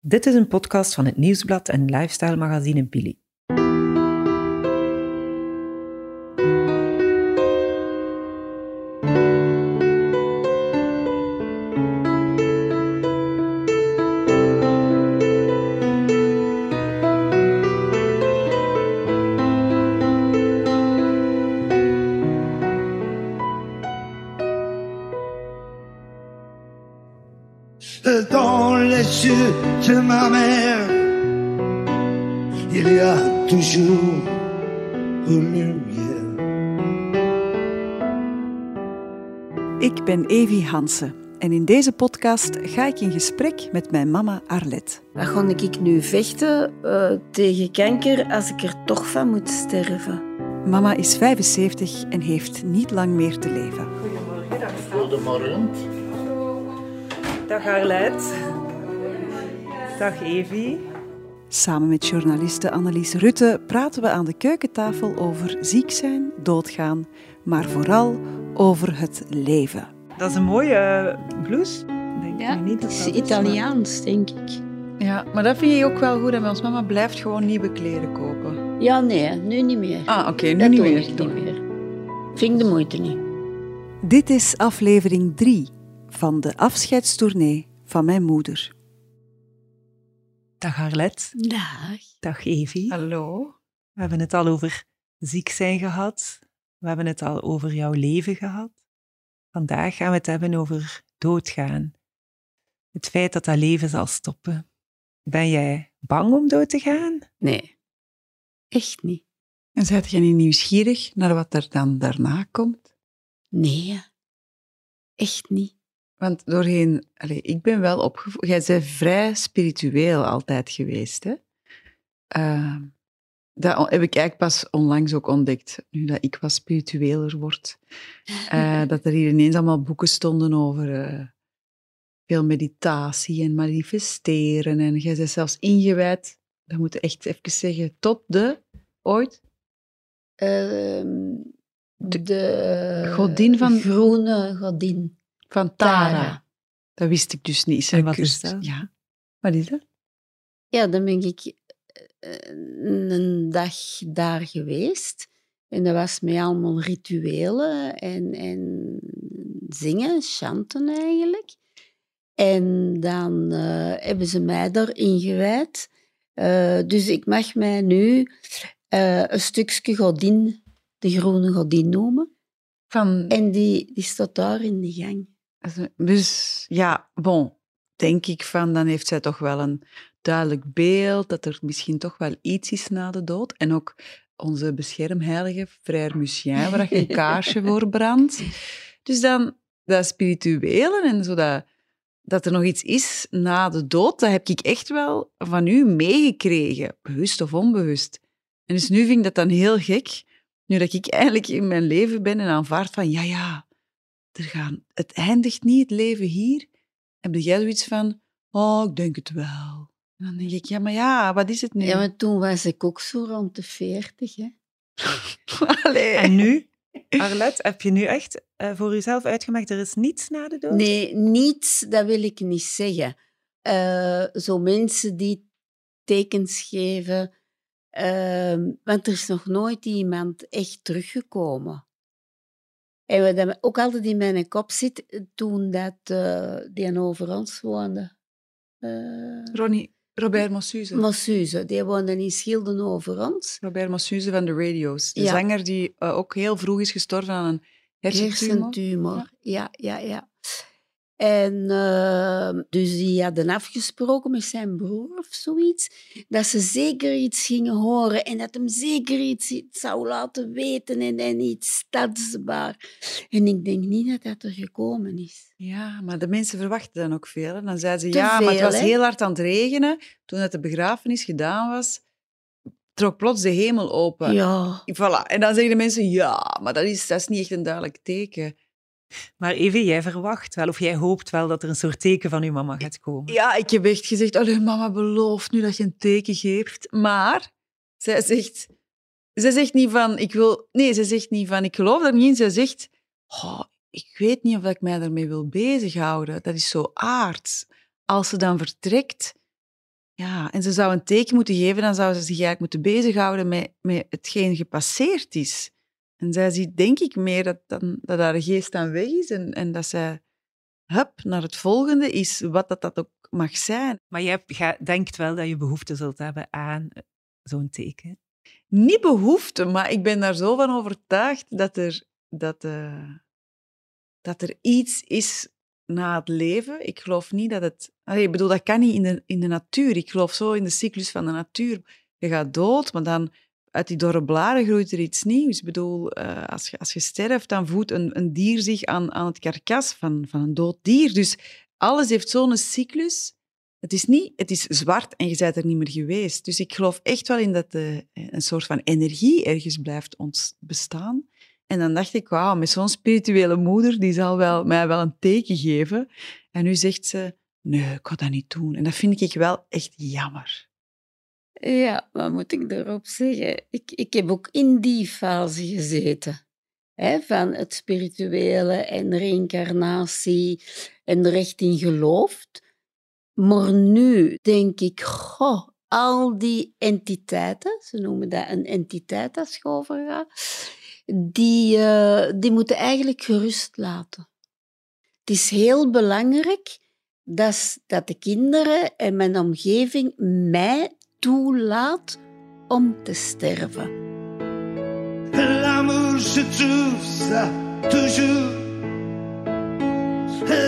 Dit is een podcast van het Nieuwsblad en lifestyle magazine Billy. Hansen en in deze podcast ga ik in gesprek met mijn mama Arlet. Ga ik nu vechten eh, tegen kanker als ik er toch van moet sterven. Mama is 75 en heeft niet lang meer te leven. Goedemorgen. Dag Arlet. Dag Evie. Samen met journaliste Annelies Rutte praten we aan de keukentafel over ziek zijn, doodgaan, maar vooral over het leven. Dat is een mooie eh, blouse. Denk Ja, ik niet het dat is dat is, Italiaans, denk ik. Ja, maar dat vind je ook wel goed. En ons mama blijft gewoon nieuwe kleren kopen. Ja, nee, nu niet meer. Ah, oké, nu dat niet doe meer. ik niet meer. Vind ik de moeite niet. Dit is aflevering 3 van de afscheidstournee van mijn moeder. Dag Arlet. Dag. Dag Evie. Hallo. We hebben het al over ziek zijn gehad. We hebben het al over jouw leven gehad. Vandaag gaan we het hebben over doodgaan. Het feit dat dat leven zal stoppen. Ben jij bang om dood te gaan? Nee, echt niet. En zijt je niet nieuwsgierig naar wat er dan daarna komt? Nee, echt niet. Want doorheen... Allez, ik ben wel opgevoed... Jij bent vrij spiritueel altijd geweest, hè? Ehm, dat heb ik eigenlijk pas onlangs ook ontdekt, nu dat ik wat spiritueler word. Eh, dat er hier ineens allemaal boeken stonden over eh, veel meditatie en manifesteren. En jij bent zelfs ingewijd, dat moet je echt even zeggen, tot de, ooit, Ehm, de, godin van- Groene godin. van Tara. Tara. Dat wist ik dus niet. En wat is dat? Ja. Wat is dat? Ja, dan ben ik een dag daar geweest. En dat was met allemaal rituelen en, en zingen, chanten eigenlijk. En dan eh, hebben ze mij daar ingewijd. Eh, dus ik mag mij nu eh, een stukje godin, de groene godin noemen. Van, En die, die staat daar in de gang. dus ja, bon, denk ik van, dan heeft zij toch wel een duidelijk beeld dat er misschien toch wel iets is na de dood. En ook onze beschermheilige, Frère Lucien, waar je een kaarsje voor brandt. Dus dan, dat spirituele en zo dat, dat er nog iets is na de dood, dat heb ik echt wel van u meegekregen, bewust of onbewust. En dus nu vind ik dat dan heel gek, nu dat ik eigenlijk in mijn leven ben en aanvaard van, ja, ja, er gaan, het eindigt niet, het leven hier. Heb jij zoiets van, oh, ik denk het wel. En dan denk ik, ja, maar ja, wat is het nu? Ja, maar toen was ik ook zo rond de veertig. Hè. Allee. En nu, Arlet, heb je nu echt eh, voor jezelf uitgemaakt, er is niets na de dood? Nee, niets, dat wil ik niet zeggen. Eh, zo mensen die tekens geven, ehm, want er is nog nooit iemand echt teruggekomen. En wat dat ook altijd in mijn kop zit, eh, toen dat eh, die over ons woonde. Uh, Ronnie, Robert Mossuze. Mossuze, die woonde in Schilden over ons. Robert Mossuze van de Radio's. De Ja. zanger die eh, ook heel vroeg is gestorven aan een hersentumor. Hersentumor, ja, ja, ja. En eh, dus die hadden afgesproken met zijn broer of zoiets, dat ze zeker iets gingen horen en dat hem zeker iets, iets zou laten weten en, en iets stadsbaar. En ik denk niet dat dat er gekomen is. Ja, maar de mensen verwachten dan ook veel. hè. Dan zeiden ze, Te ja, maar het was hè? heel hard aan het regenen. Toen dat de begrafenis gedaan was, trok plots de hemel open. Ja, Voilà. En dan zeggen de mensen, ja, maar dat is, dat is niet echt een duidelijk teken. Maar Evie, jij verwacht wel, of jij hoopt wel dat er een soort teken van je mama gaat komen. Ja, ik heb echt gezegd, allee, mama, beloof nu dat je een teken geeft. Maar zij zegt, zij zegt niet van, ik wil... Nee, zij zegt niet van, ik geloof dat niet in. Zij zegt, oh, ik weet niet of ik mij daarmee wil bezighouden. Dat is zo aards. Als ze dan vertrekt, Ja, en ze zou een teken moeten geven, dan zou ze zich eigenlijk moeten bezighouden met, met hetgeen gepasseerd is. En zij ziet denk ik meer dat, dan, dat haar geest aan weg is en, en dat zij hup, naar het volgende is, wat dat, dat ook mag zijn. Maar je hebt, denkt wel dat je behoefte zult hebben aan eh, zo'n teken? Niet behoefte, maar ik ben daar zo van overtuigd dat er, dat, uh, dat er iets is na het leven. Ik geloof niet dat het... ik bedoel, dat kan niet in de, in de natuur. Ik geloof zo in de cyclus van de natuur. Je gaat dood, maar dan uit die dorre blaren groeit er iets nieuws. Ik bedoel, uh, als, je, als je sterft, dan voedt een, een dier zich aan, aan het karkas van, van een dood dier. Dus alles heeft zo'n cyclus. Het is, niet, het is zwart en je bent er niet meer geweest. Dus ik geloof echt wel in dat de, een soort van energie ergens blijft ons bestaan. En dan dacht ik, wauw, met zo'n spirituele moeder, die zal wel, mij wel een teken geven. En nu zegt ze, nee, ik ga dat niet doen. En dat vind ik wel echt jammer. Ja, wat moet ik daarop zeggen? Ik, ik heb ook in die fase gezeten. Hè, van het spirituele en reïncarnatie en er in geloofd. Maar nu denk ik, goh, al die entiteiten, ze noemen dat een entiteit als je overgaat, die, uh, die moeten eigenlijk gerust laten. Het is heel belangrijk dat, dat de kinderen en mijn omgeving mij toelaat om te sterven. L'amour, je trouve ça toujours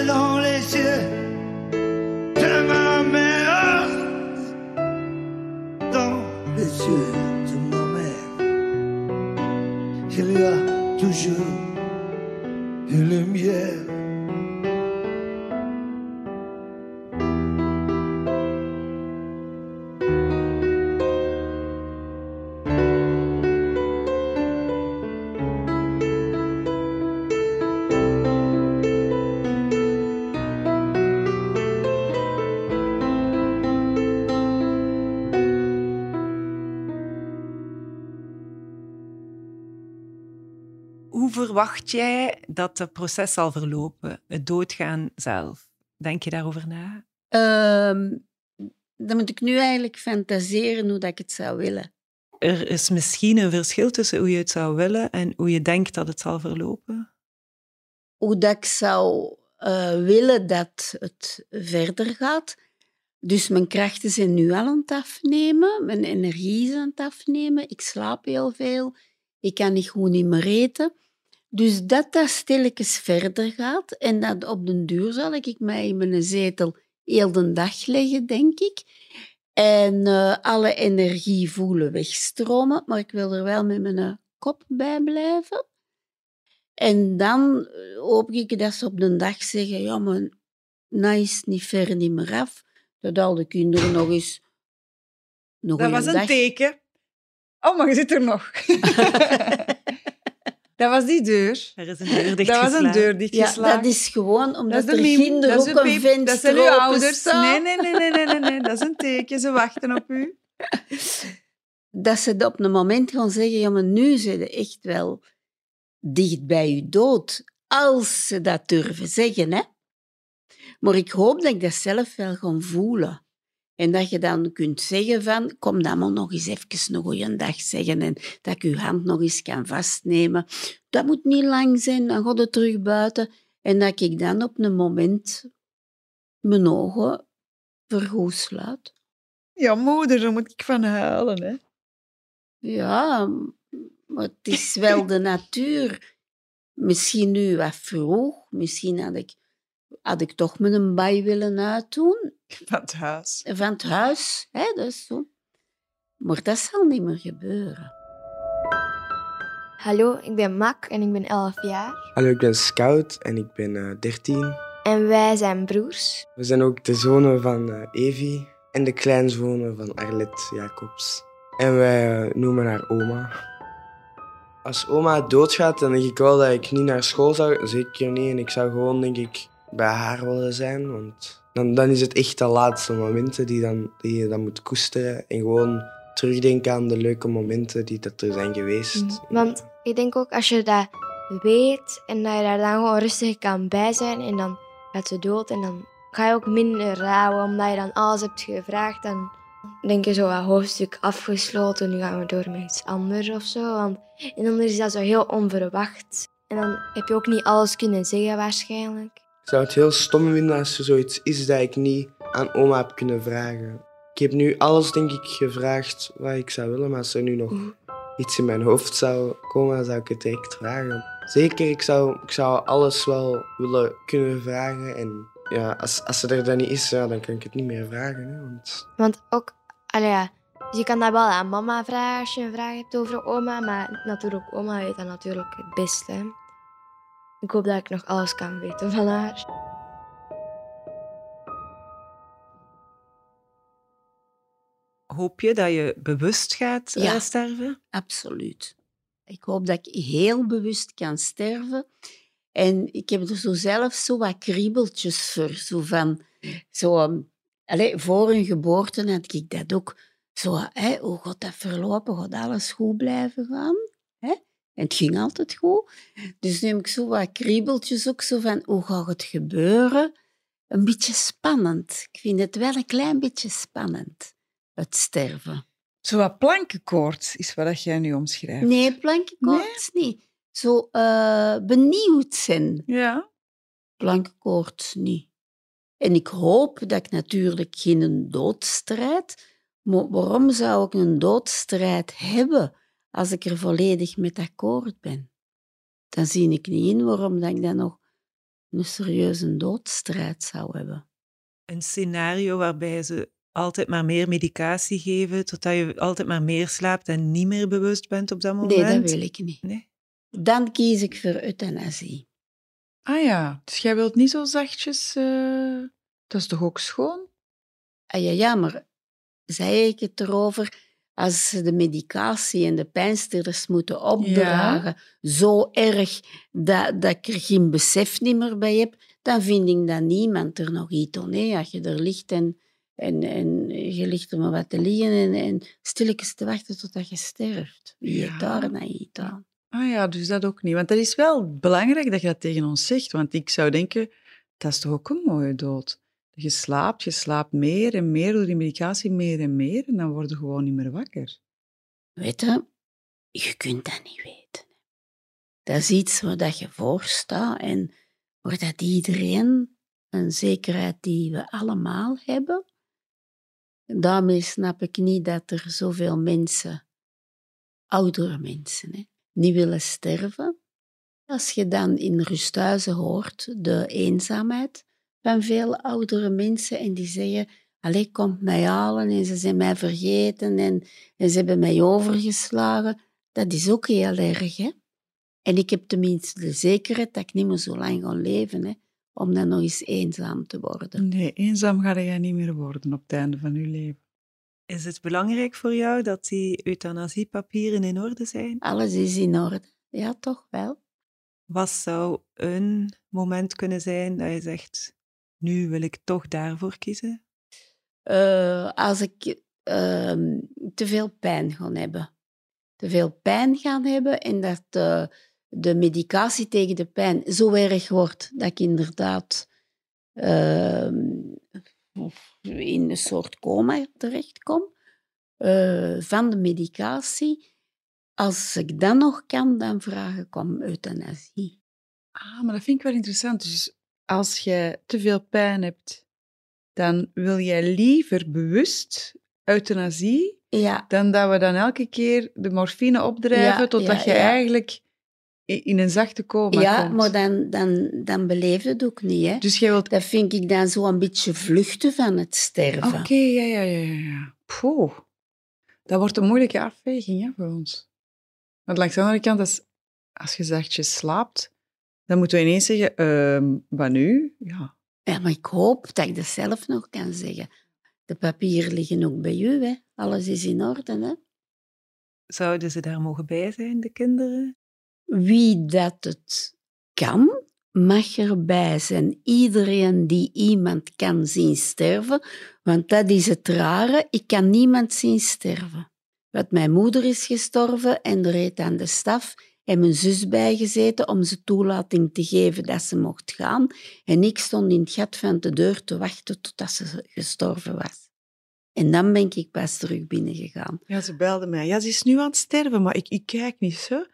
dans les yeux de ma mère. Dans les yeux de ma mère, il y a toujours une lumière. Verwacht jij dat het proces zal verlopen, het doodgaan zelf? Denk je daarover na? Um, dan moet ik nu eigenlijk fantaseren hoe dat ik het zou willen. Er is misschien een verschil tussen hoe je het zou willen en hoe je denkt dat het zal verlopen? Hoe dat ik zou uh, willen dat het verder gaat. Dus mijn krachten zijn nu al aan het afnemen, mijn energie is aan het afnemen, ik slaap heel veel, ik kan niet goed niet meer eten. Dus dat dat stilletjes verder gaat en dat op den duur zal ik mij in mijn zetel heel de dag leggen, denk ik. En uh, alle energie voelen wegstromen, maar ik wil er wel met mijn kop bij blijven. En dan eh, hoop ik dat ze op de dag zeggen, ja, maar nou is niet ver niet meer af. Dat al de kinderen nog eens... Nog dat was een teken. Oh, maar je zit er nog. Dat was die deur. Er is een deur dichtgeslagen. Dat was een deur dichtgeslagen. Ja, dat is gewoon omdat dat is er kinderen ook een, een venster Dat zijn uw ouders. Nee, nee, nee, nee, nee, nee, nee. Dat is een teken. Ze wachten op u. Dat ze op een moment gaan zeggen, ja, maar nu zijn ze echt wel dicht bij je dood. Als ze dat durven zeggen, hè. Maar ik hoop dat ik dat zelf wel ga voelen. En dat je dan kunt zeggen van, kom dan maar nog eens even een goede dag zeggen en dat ik je hand nog eens kan vastnemen. Dat moet niet lang zijn, dan gaat het terug buiten. En dat ik dan op een moment mijn ogen vergoed sluit. Ja, moeder, daar moet ik van huilen, hè. Ja, maar het is wel de natuur. Misschien nu wat vroeg, misschien had ik had ik toch met een bij willen uitdoen. Van het huis. Van het huis, hè, dus zo. Maar dat zal niet meer gebeuren. Hallo, ik ben Mak en ik ben 11 jaar. Hallo, ik ben Scout en ik ben uh, eh, 13. En wij zijn broers. We zijn ook de zonen van uh, Evie en de kleinzonen van Arlet Jacobs. En wij uh, noemen haar oma. Als oma doodgaat, dan denk ik wel dat ik niet naar school zou. Zeker niet. En ik zou gewoon, denk ik, bij haar willen zijn. Want dan, dan is het echt de laatste momenten die, dan, die je dan moet koesteren. En gewoon terugdenken aan de leuke momenten die dat er zijn geweest. Mm. Want ik denk ook als je dat weet en dat je daar dan gewoon rustig kan bij zijn en dan gaat ze dood en dan ga je ook minder rouwen, omdat je dan alles hebt gevraagd. Dan denk je zo een hoofdstuk afgesloten, nu gaan we door met iets anders of zo. Want, en dan is dat zo heel onverwacht. En dan heb je ook niet alles kunnen zeggen waarschijnlijk. Ik zou het heel stom vinden als er zoiets is dat ik niet aan oma heb kunnen vragen. Ik heb nu alles, denk ik, gevraagd wat ik zou willen, maar als er nu nog iets in mijn hoofd zou komen, zou ik het direct vragen. Zeker, ik zou, ik zou alles wel willen kunnen vragen. En ja, als, als ze er dan niet is, ja, dan kan ik het niet meer vragen. Hè, want Want ook, ja, dus je kan dat wel aan mama vragen als je een vraag hebt over oma, maar natuurlijk, oma weet dat natuurlijk het beste. Ik hoop dat ik nog alles kan weten van haar. Hoop je dat je bewust gaat eh, Ja. sterven? Absoluut. Ik hoop dat ik heel bewust kan sterven. En ik heb er zo zelf zo wat kriebeltjes voor. Zo van, zo, allee, voor een geboorte had ik dat ook. Zo, hè, hoe gaat dat verlopen? Gaat alles goed blijven gaan? Hè? En het ging altijd goed. Dus heb ik zo wat kriebeltjes ook zo van, hoe gaat het gebeuren? Een beetje spannend. Ik vind het wel een klein beetje spannend, het sterven. Zo wat plankenkoorts is wat jij nu omschrijft. Nee, plankenkoorts niet. Zo eh, benieuwd zijn. Ja. Plankenkoorts niet. En ik hoop dat ik natuurlijk geen doodstrijd... Maar waarom zou ik een doodstrijd hebben als ik er volledig met akkoord ben? Dan zie ik niet in waarom dat ik dan nog een serieuze doodstrijd zou hebben. Een scenario waarbij ze altijd maar meer medicatie geven, totdat je altijd maar meer slaapt en niet meer bewust bent op dat moment? Nee, dat wil ik niet. Nee? Dan kies ik voor euthanasie. Ah ja, dus jij wilt niet zo zachtjes... eh, Dat is toch ook schoon? Ah ja, ja, maar zei ik het erover, als ze de medicatie en de pijnstillers moeten opdragen, zo erg dat, dat ik er geen besef niet meer bij heb, dan vind ik dat niemand er nog iets aan heeft. Als je er ligt en, en, en je ligt er maar wat te liggen en, en stilletjes te wachten totdat je sterft. Wie Ja. daar nou iets aan? Ah ja, dus dat ook niet. Want dat is wel belangrijk dat je dat tegen ons zegt. Want ik zou denken, dat is toch ook een mooie dood. Je slaapt, je slaapt meer en meer door die medicatie, meer en meer. En dan word je gewoon niet meer wakker. Weet je, je kunt dat niet weten. Dat is iets waar dat je voor staat en waar dat iedereen een zekerheid die we allemaal hebben. En daarmee snap ik niet dat er zoveel mensen, oudere mensen, hè, niet willen sterven. Als je dan in rusthuizen hoort de eenzaamheid van veel oudere mensen en die zeggen, allee, komt mij halen en ze zijn mij vergeten en, en ze hebben mij overgeslagen. Dat is ook heel erg, hè. En ik heb tenminste de zekerheid dat ik niet meer zo lang ga leven, hè, om dan nog eens eenzaam te worden. Nee, eenzaam ga jij niet meer worden op het einde van je leven. Is het belangrijk voor jou dat die euthanasiepapieren in orde zijn? Alles is in orde. Ja, toch wel. Wat zou een moment kunnen zijn dat je zegt, nu wil ik toch daarvoor kiezen? Eh, als ik ehm, te veel pijn ga hebben. Te veel pijn gaan hebben en dat de, de medicatie tegen de pijn zo erg wordt dat ik inderdaad ehm, in een soort coma terechtkom eh, van de medicatie. Als ik dat nog kan, dan vraag ik om euthanasie. Ah, maar dat vind ik wel interessant. Dus als je te veel pijn hebt, dan wil jij liever bewust euthanasie Ja, dan dat we dan elke keer de morfine opdrijven Ja, totdat ja, je eigenlijk in een zachte coma ja komt. maar dan, dan, dan beleef je het ook niet. Hè? Dus jij wilt... Dat vind ik dan zo een beetje vluchten van het sterven. Oké, ja, ja, ja, ja, ja. Poeh. Dat wordt een moeilijke afweging hè, voor ons. Want langs de andere kant, als, als je zachtjes slaapt, dan moeten we ineens zeggen, ehm wat nu? Ja. Ja, maar ik hoop dat ik dat zelf nog kan zeggen. De papieren liggen ook bij u, hè. Alles is in orde, hè. Zouden ze daar mogen bij zijn, de kinderen? Wie dat het kan, mag erbij zijn. Iedereen die iemand kan zien sterven, want dat is het rare, ik kan niemand zien sterven. Want mijn moeder is gestorven en er reed aan de staf en mijn zus bijgezeten om ze toelating te geven dat ze mocht gaan. En ik stond in het gat van de deur te wachten totdat ze gestorven was. En dan ben ik pas terug binnengegaan. Ja, ze belde mij. Ja, ze is nu aan het sterven, maar ik, ik kijk niet, zo.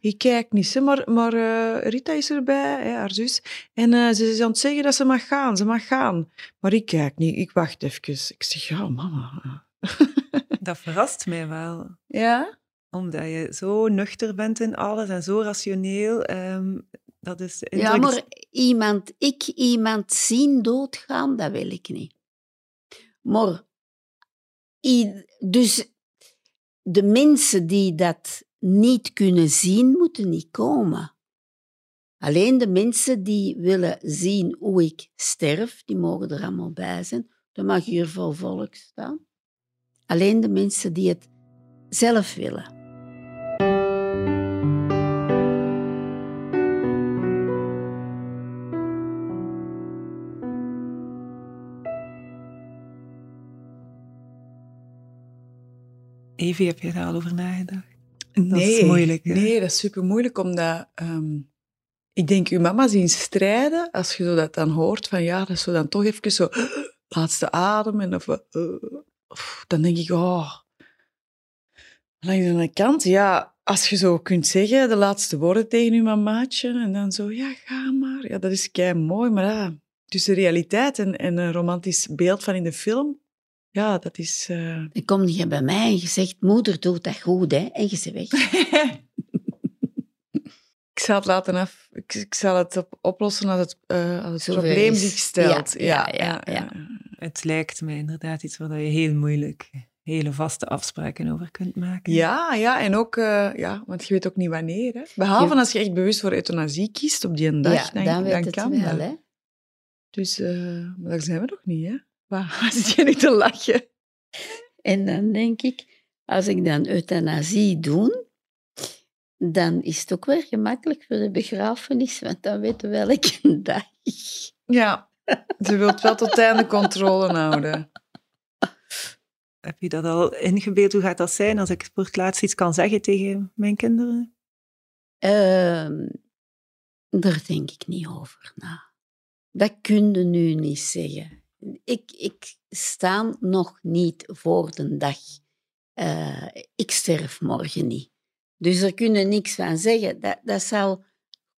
Ik kijk niet, zo. Maar, maar uh, Rita is erbij, hè, haar zus. En uh, ze is aan het zeggen dat ze mag gaan, ze mag gaan. Maar ik kijk niet, ik wacht even. Ik zeg, ja, mama. Dat verrast mij wel. Ja? Omdat je zo nuchter bent in alles en zo rationeel. Um, dat is ja, maar iemand, ik iemand zien doodgaan, dat wil ik niet. Maar dus de mensen die dat niet kunnen zien, moeten niet komen. Alleen de mensen die willen zien hoe ik sterf, die mogen er allemaal bij zijn. Dan mag hier vol volk staan. Alleen de mensen die het zelf willen. Heb je daar al over nagedacht? Nee, dat is moeilijk. Nee, dat is super moeilijk, omdat um, ik denk, je mama zien strijden, als je zo dat dan hoort, van ja, dat is zo dan toch even zo, laatste adem, en of, uh, dan denk ik, oh, langs de andere kant, ja, als je zo kunt zeggen, de laatste woorden tegen je mamaatje, en dan zo, ja, ga maar. Ja, dat is kei mooi, maar ja, tussen realiteit en, en een romantisch beeld van in de film, ja, dat is... Uh... Dan kom je bij mij en je zegt, moeder doet dat goed, hè? En je ze weg. ik zal het laten af. Ik, ik zal het oplossen als het, uh, als het probleem zich stelt. Ja, ja, ja, Het lijkt mij inderdaad iets waar je heel moeilijk hele vaste afspraken over kunt maken. Ja, ja en ook, uh, ja, want je weet ook niet wanneer. Hè? Behalve als je echt bewust voor euthanasie kiest op die een dag, dan, dan, dan kan wel, dat. Hè? Dus, uh, maar daar zijn we nog niet, hè? Waar zit je nu te lachen? En dan denk ik, als ik dan euthanasie doe, dan is het ook weer gemakkelijk voor de begrafenis, want dan weten we welke dag. Ja, ze wilt wel tot einde controle houden. Heb je dat al ingebeeld? Hoe gaat dat zijn als ik voor het laatst iets kan zeggen tegen mijn kinderen? Uh, daar denk ik niet over na. Dat kun je nu niet zeggen ik, ik sta nog niet voor de dag. Uh, ik sterf morgen niet. Dus er kunnen niks van zeggen. Dat, dat zal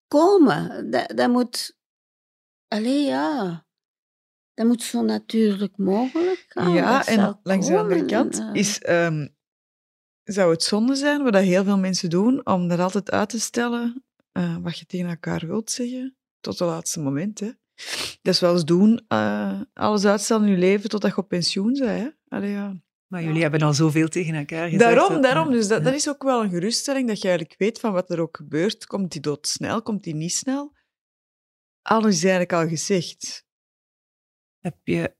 komen. Dat, dat moet... Allee, ja. Dat moet zo natuurlijk mogelijk gaan. Ja, en langs de andere kant eh, is, um, zou het zonde zijn, wat heel veel mensen doen, om er altijd uit te stellen uh, wat je tegen elkaar wilt zeggen, tot het laatste moment. Hè. Dat is wel eens doen, uh, alles uitstellen in je leven totdat je op pensioen bent. Hè? ja. Maar jullie hebben al zoveel tegen elkaar gezegd. Daarom, daarom. Dus dat, dat, is ook wel een geruststelling, dat je eigenlijk weet van wat er ook gebeurt. Komt die dood snel, komt die niet snel? Alles is eigenlijk al gezegd. Heb je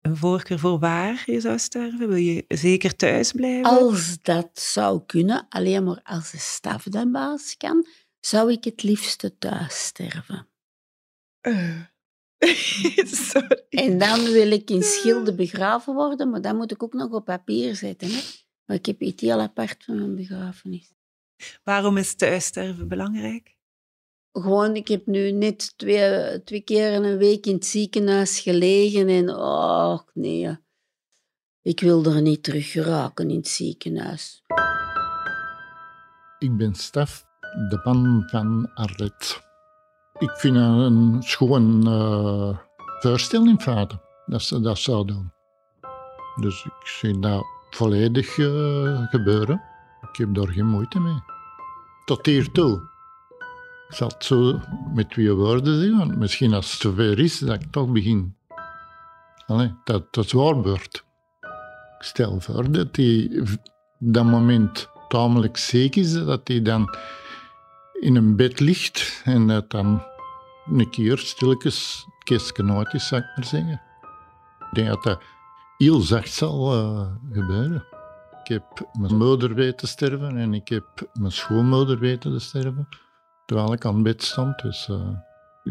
een voorkeur voor waar je zou sterven? Wil je zeker thuis blijven? Als dat zou kunnen, alleen maar als de staf de baas kan, zou ik het liefste thuis sterven. Uh. En dan wil ik in Schilde begraven worden, maar dan moet ik ook nog op papier zetten. Hè? Maar ik heb iets heel apart van mijn begrafenis. Waarom is thuissterven belangrijk? Gewoon, ik heb nu net twee, twee keer in een week in het ziekenhuis gelegen en oh nee, ik wil er niet terug geraken in het ziekenhuis. Ik ben Stef, de man van Arlet ik vind het een schoon uh, voorstelling vader dat ze dat zou doen. Dus ik zie dat volledig uh, gebeuren. Ik heb daar geen moeite mee. Tot hiertoe. Ik zal het zo met twee woorden zeggen, misschien als het zover is, dat ik toch begin. Allee, dat het waar wordt. Stel voor dat hij op dat moment tamelijk zeker is, dat hij dan in een bed ligt en dat dan een keer stilletjes kistje is, zou ik maar zeggen. Ik denk dat dat heel zacht zal uh, gebeuren. Ik heb mijn moeder weten sterven en ik heb mijn schoonmoeder weten te sterven, terwijl ik aan bed stond. Dus uh,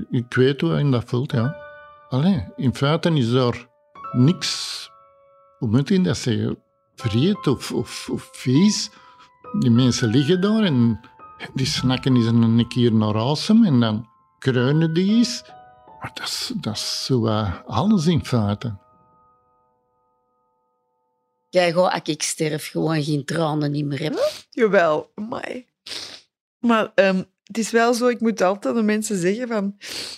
ik weet hoe ik dat voelt, ja. Alleen, in feite is er niks, hoe moet je dat zeggen, vreed of, of vies. Die mensen liggen daar en die snakken eens een keer naar asem en dan kreunen die eens. Maar dat is, dat is zo uh, alles in feite. Jij als ik sterf, gewoon geen tranen niet meer hebben? Jawel, amai. Maar um, het is wel zo, ik moet altijd aan de mensen zeggen van...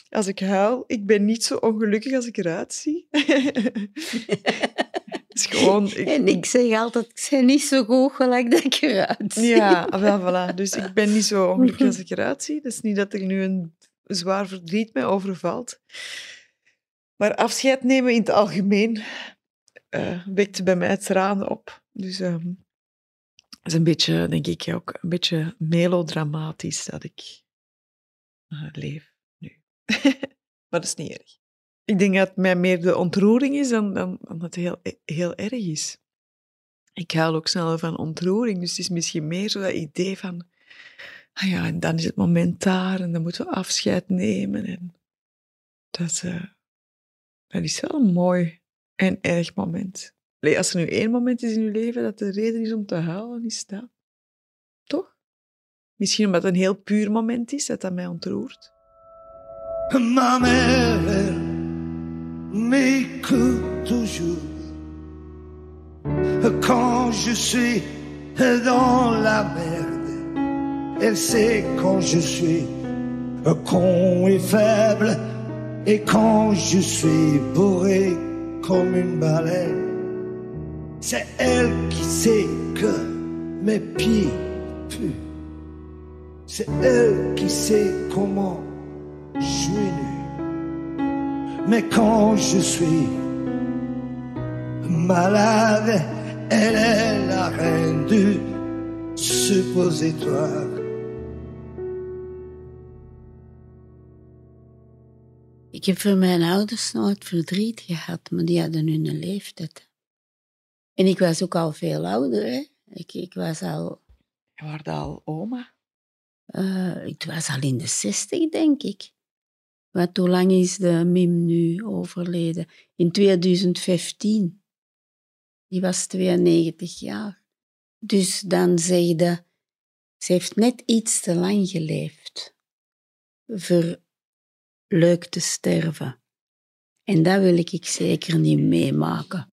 Als ik huil, ik ben niet zo ongelukkig als ik eruit zie. is gewoon... Ik... En ik zeg altijd, ik ben niet zo goed gelijk dat ik eruit zie. Ja, wel, voilà. Dus ik ben niet zo ongelukkig als ik eruit zie. Dat is niet dat er nu een zwaar verdriet mij overvalt. Maar afscheid nemen in het algemeen uh, wekt bij mij tranen op. Dus um, is een beetje, denk ik, ook een beetje melodramatisch dat ik uh, leef nu. maar dat is niet erg. Ik denk dat het mij meer de ontroering is dan, dan, het heel, heel erg is. Ik huil ook sneller van ontroering, dus het is misschien meer zo dat idee van... Ah ja, en dan is het moment daar en dan moeten we afscheid nemen. En dat, is wel een mooi en erg moment. Als er nu één moment is in je leven dat de reden is om te huilen, is dat. Toch? Misschien omdat het een heel puur moment is dat dat mij ontroert. Ma mère m'écoute toujours quand je suis dans la merde. Elle sait quand je suis con et faible et quand je suis bourré comme une baleine. C'est elle qui sait que mes pieds puent. C'est elle qui sait comment je suis nu. Mais quand je suis malade, elle est la reine du suppositoire. Ik heb voor mijn ouders nooit verdriet gehad, maar die hadden hun leeftijd. En ik was ook al veel ouder. Hè? Ik, ik was al... Je was al oma? Uh, ik was al in de zestig, denk ik. Hoe lang is de Mim nu overleden? In 2015. Die was 92 jaar. Dus dan zeg je, ze heeft net iets te lang geleefd. Voor leuk te sterven. En dat wil ik zeker niet meemaken.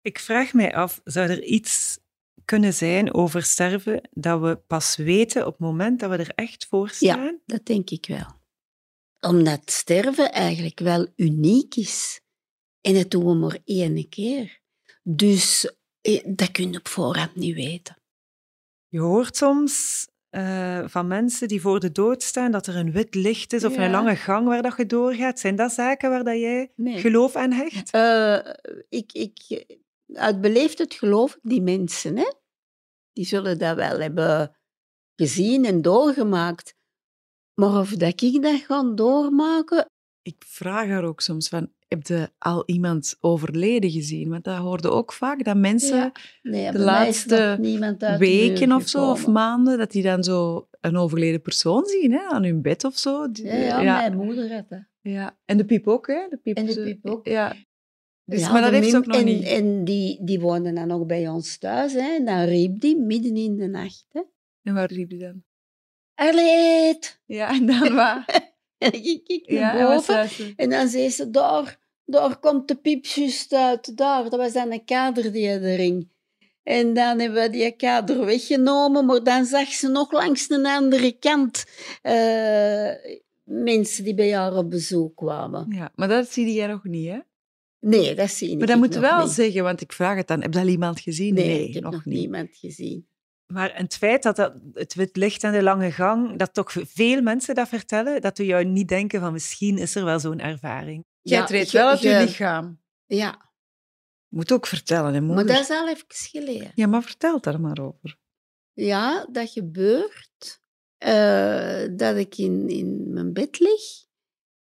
Ik vraag mij af, zou er iets kunnen zijn over sterven dat we pas weten op het moment dat we er echt voor staan? Ja, dat denk ik wel. Omdat sterven eigenlijk wel uniek is. En het doen we maar één keer. Dus eh, dat kun je op voorhand niet weten. Je hoort soms uh, van mensen die voor de dood staan, dat er een wit licht is of een lange gang waar dat je doorgaat. Zijn dat zaken waar dat jij geloof aan hecht? Uh, ik, ik, uit beleefdheid geloof ik die mensen. Hè? Die zullen dat wel hebben gezien en doorgemaakt. Maar of dat ik dat ga doormaken... Ik vraag haar ook soms van, heb je al iemand overleden gezien? Want dat hoorde ook vaak, dat mensen nee, de laatste weken of zo, of maanden, dat die dan zo een overleden persoon zien, hè, aan hun bed of zo. Ja, ja, ja. mijn moeder had dat. Ja, en de piep ook, hè? De piep, en de piep ook. Ja, dus, maar dat heeft ze ook nog en, niet. En die, die woonde dan ook bij ons thuis. Hè. En dan riep die midden in de nacht. Hè. En waar riep die dan? Arleet! Ja, en dan wat? en ik kijk naar ja, boven. En, en, dan zei ze, daar, daar komt de piepjes uit. Daar, dat was dan een kader die erin. En dan hebben we die kader weggenomen, maar dan zag ze nog langs de andere kant uh, mensen die bij haar op bezoek kwamen. Ja, maar dat zie je nog niet, hè? Nee, dat zie je niet. Maar dat moet wel zeggen, want ik vraag het dan. Heb je al iemand gezien? Nee, ik heb nog, niet. niemand gezien. Maar het feit dat, dat het wit licht en de lange gang, dat toch veel mensen dat vertellen, dat we jou niet denken van misschien is er wel zo'n ervaring. Jij ja, treedt wel uit je, lichaam. Ja. Moet ook vertellen, hè, Maar dat is al even geleden. Ja, maar vertel daar maar over. Ja, dat gebeurt. Uh, dat ik in, in mijn bed lig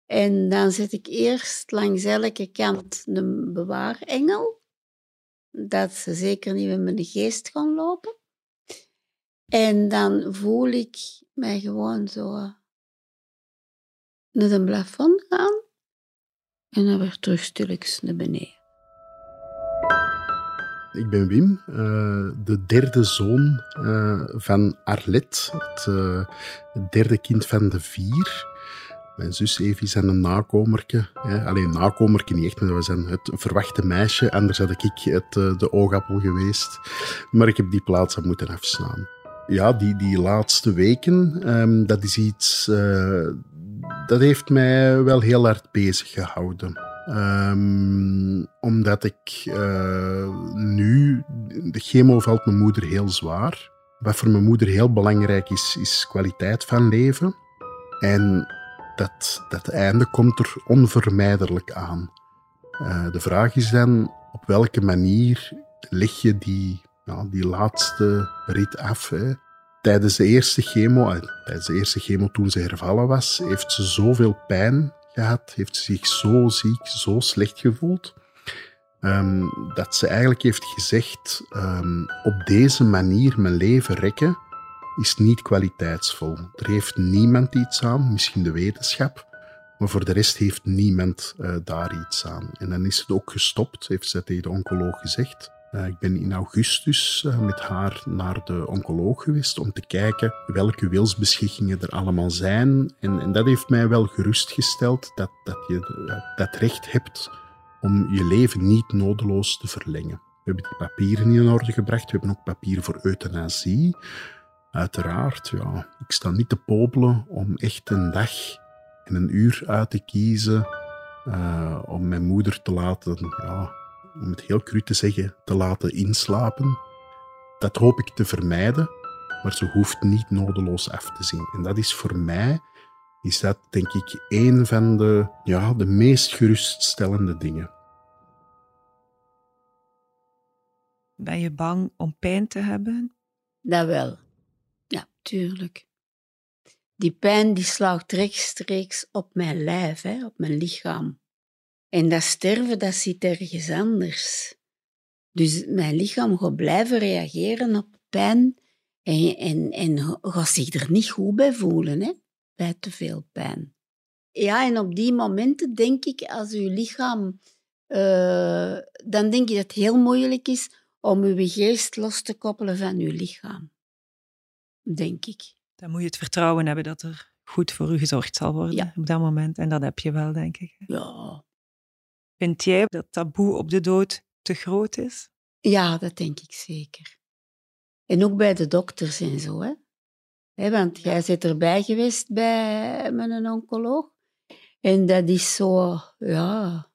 en dan zet ik eerst langs elke kant een bewaarengel, dat ze zeker niet met mijn geest gaan lopen. En dan voel ik mij gewoon zo naar een plafond gaan en dan weer terug stilletjes naar beneden. Ik ben Wim, uh, de derde zoon uh, van Arlet, het, uh, het, derde kind van de vier. Mijn zus Evie is een nakomerke. Alleen nakomerke niet echt, maar we zijn het verwachte meisje. Anders had ik het, de oogappel geweest. Maar ik heb die plaats aan moeten afslaan. Ja, die, die laatste weken, um, dat is iets... dat heeft mij wel heel hard bezig gehouden. Um, omdat ik uh, nu, de chemo valt mijn moeder heel zwaar. Wat voor mijn moeder heel belangrijk is, is kwaliteit van leven. En dat, dat einde komt er onvermijdelijk aan. Uh, de vraag is dan, op welke manier leg je die, ja, die laatste rit af? Tijdens de eerste chemo, eh, tijdens de eerste chemo toen ze hervallen was, heeft ze zoveel pijn gehad, heeft zich zo ziek, zo slecht gevoeld, um, dat ze eigenlijk heeft gezegd, um, op deze manier mijn leven rekken is niet kwaliteitsvol. Er heeft niemand iets aan, misschien de wetenschap, maar voor de rest heeft niemand uh, daar iets aan. En dan is het ook gestopt, heeft ze tegen de oncoloog gezegd. Uh, ik ben in augustus uh, met haar naar de oncoloog geweest om te kijken welke wilsbeschikkingen er allemaal zijn. En, en dat heeft mij wel gerustgesteld dat, dat je dat recht hebt om je leven niet nodeloos te verlengen. We hebben die papieren in orde gebracht. We hebben ook papieren voor euthanasie. Uiteraard, ja, ik sta niet te popelen om echt een dag en een uur uit te kiezen om mijn moeder te laten ja, om het heel cru te zeggen, te laten inslapen. Dat hoop ik te vermijden, maar ze hoeft niet nodeloos af te zien. En dat is voor mij, is dat denk ik een van de, ja, de meest geruststellende dingen. Ben je bang om pijn te hebben? Dat wel. Ja, tuurlijk. Die pijn die slaagt rechtstreeks op mijn lijf, hè, op mijn lichaam. En dat sterven, dat zit ergens anders. Dus mijn lichaam gaat blijven reageren op pijn en, en, en gaat zich er niet goed bij voelen, hè? bij te veel pijn. Ja, en op die momenten denk ik, als uw lichaam... Uh, dan denk ik dat het heel moeilijk is om uw geest los te koppelen van uw lichaam. Denk ik. Dan moet je het vertrouwen hebben dat er goed voor u gezorgd zal worden ja. op dat moment. En dat heb je wel, denk ik. Ja, Vind jij dat taboe op de dood te groot is? Ja, dat denk ik zeker. En ook bij de dokters en zo. Hè? want jij zit erbij geweest bij mijn oncoloog. En dat is zo, ja.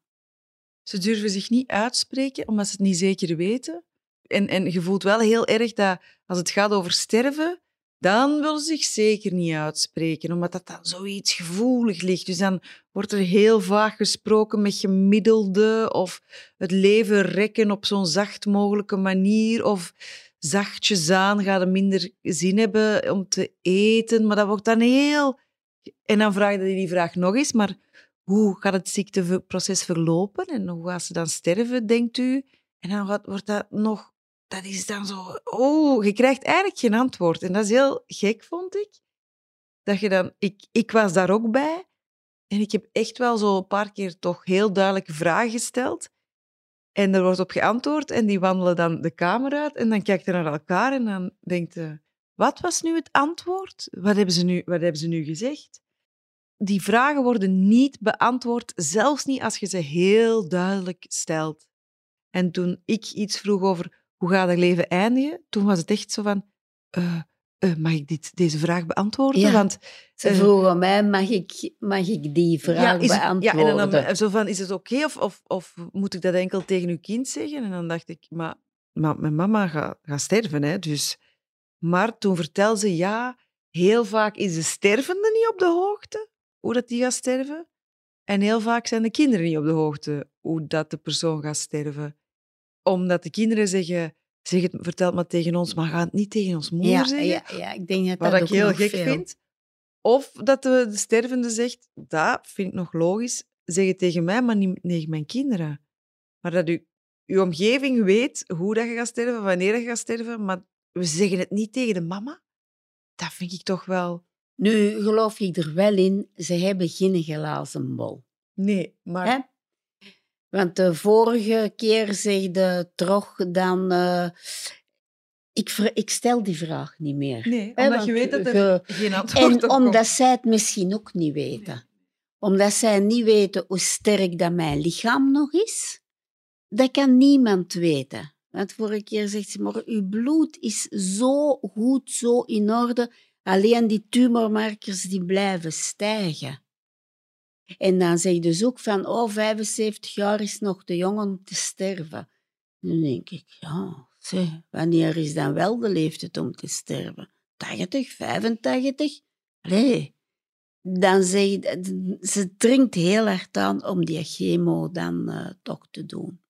Ze durven zich niet uitspreken omdat ze het niet zeker weten. En, en je voelt wel heel erg dat als het gaat over sterven, dan willen ze zich zeker niet uitspreken, omdat dat dan zoiets gevoelig ligt. Dus dan wordt er heel vaak gesproken met gemiddelde of het leven rekken op zo'n zacht mogelijke manier of zachtjes aan, gaat er minder zin hebben om te eten. Maar dat wordt dan heel... En dan vraag je die vraag nog eens, maar hoe gaat het ziekteproces verlopen en hoe gaat ze dan sterven, denkt u? En dan wordt dat nog dat is dan zo... Oh, je krijgt eigenlijk geen antwoord. En dat is heel gek, vond ik. Dat je dan... Ik, ik was daar ook bij. En ik heb echt wel zo een paar keer toch heel duidelijke vragen gesteld. En er wordt op geantwoord en die wandelen dan de kamer uit. En dan kijkt je naar elkaar en dan denkt je... Wat was nu het antwoord? Wat hebben ze nu, wat hebben ze nu gezegd? Die vragen worden niet beantwoord, zelfs niet als je ze heel duidelijk stelt. En toen ik iets vroeg over hoe gaat het leven eindigen? Toen was het echt zo van, uh, uh, mag ik dit, deze vraag beantwoorden? Ja, Want, ze uh, vroegen mij, mag ik, mag ik die vraag ja, beantwoorden? Ja, en dan zo van, is het oké okay, of, of, of moet ik dat enkel tegen uw kind zeggen? En dan dacht ik, maar, maar mijn mama gaat, gaat sterven, hè, dus... Maar toen vertelde ze, ja, heel vaak is de stervende niet op de hoogte hoe dat die gaat sterven. En heel vaak zijn de kinderen niet op de hoogte hoe dat de persoon gaat sterven omdat de kinderen zeggen, zeg het, vertel maar tegen ons, maar ga het niet tegen ons moeder ja, zeggen. Ja, ja, ik denk dat wat dat ik heel gek veel. vind. Of dat de, de, stervende zegt, dat vind ik nog logisch, zeg het tegen mij, maar niet tegen mijn kinderen. Maar dat u, uw omgeving weet hoe dat je gaat sterven, wanneer je gaat sterven, maar we zeggen het niet tegen de mama. Dat vind ik toch wel... Nu geloof ik er wel in, ze hebben geen glazen bol. Nee, maar... Want de vorige keer zegde toch dan... eh, ik, ik stel die vraag niet meer. Nee, omdat je weet dat er ge- geen antwoord En op omdat komt. zij het misschien ook niet weten. Omdat zij niet weten hoe sterk dat mijn lichaam nog is. Dat kan niemand weten. Want vorige keer zegt ze, maar uw bloed is zo goed, zo in orde. Alleen die tumormarkers die blijven stijgen. En dan zeg je dus ook van, oh, 75 jaar is nog te jong om te sterven. Dan denk ik, ja, zeg, wanneer is dan wel de leeftijd om te sterven? 80, 85? Allee, dan zeg je, ze dringt heel hard aan om die chemo dan eh, toch te doen.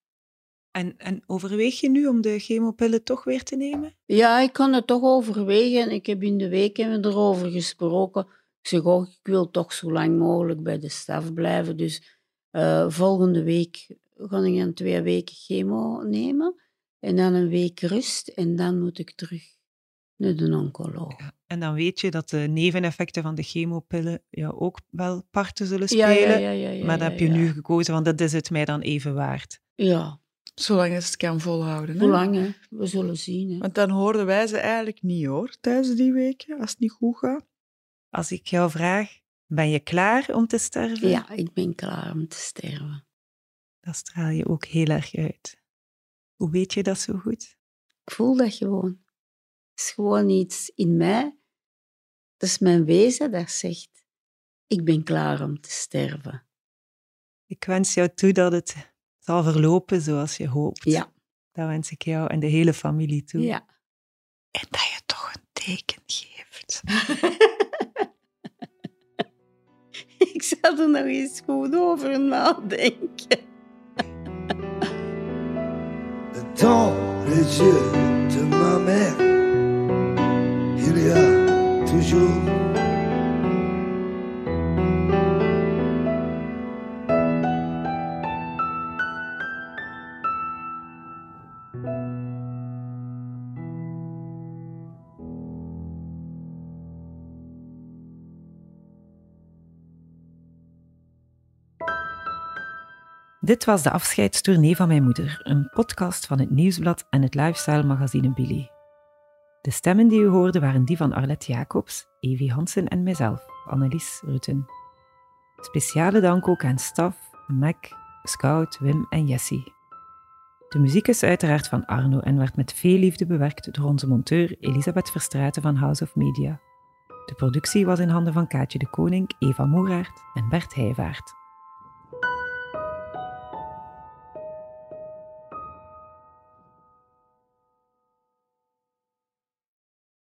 En, en overweeg je nu om de chemopillen toch weer te nemen? Ja, ik kan het toch overwegen. Ik heb in de week hebben we erover gesproken. Ik zeg ook, ik wil toch zo lang mogelijk bij de staf blijven. Dus eh, volgende week ga ik dan twee weken chemo nemen. En dan een week rust. En dan moet ik terug naar de oncoloog. Ja. En dan weet je dat de neveneffecten van de chemopillen ja, ook wel parten zullen spelen. ja, ja, ja, ja, maar dat ja, heb je ja. nu gekozen, want dat is het mij dan even waard. Ja, Zolang als het kan volhouden. hè. hoe lang, hè? We zullen zien. Hè? Want dan hoorden wij ze eigenlijk niet hoor, tijdens die weken, als het niet goed gaat. Als ik jou vraag, ben je klaar om te sterven? Ja, ik ben klaar om te sterven. Dan straal je ook heel erg uit. Hoe weet je dat zo goed? Ik voel dat gewoon. Het is gewoon iets in mij. Dat is mijn wezen dat zegt, ik ben klaar om te sterven. Ik wens jou toe dat het zal verlopen zoals je hoopt. Ja, Dat wens ik jou en de hele familie toe. ja. En dat je toch een teken geeft. ik zal er nog eens goed over nadenken. Dans les yeux de ma mère, il y a toujours Dit was de afscheidstournee van mijn moeder, een podcast van het Nieuwsblad en het lifestyle magazine Billy. De stemmen die u hoorde waren die van Arlette Jacobs, Evie Hansen en mijzelf, Annelies Rutten. Speciale dank ook aan Staf, Mac, Scout, Wim en Jessie. De muziek is uiteraard van Arno en werd met veel liefde bewerkt door onze monteur Elisabeth Verstraeten van House of Media. De productie was in handen van Kaatje de Koning, Eva Moeraert en Bert Heijvaart.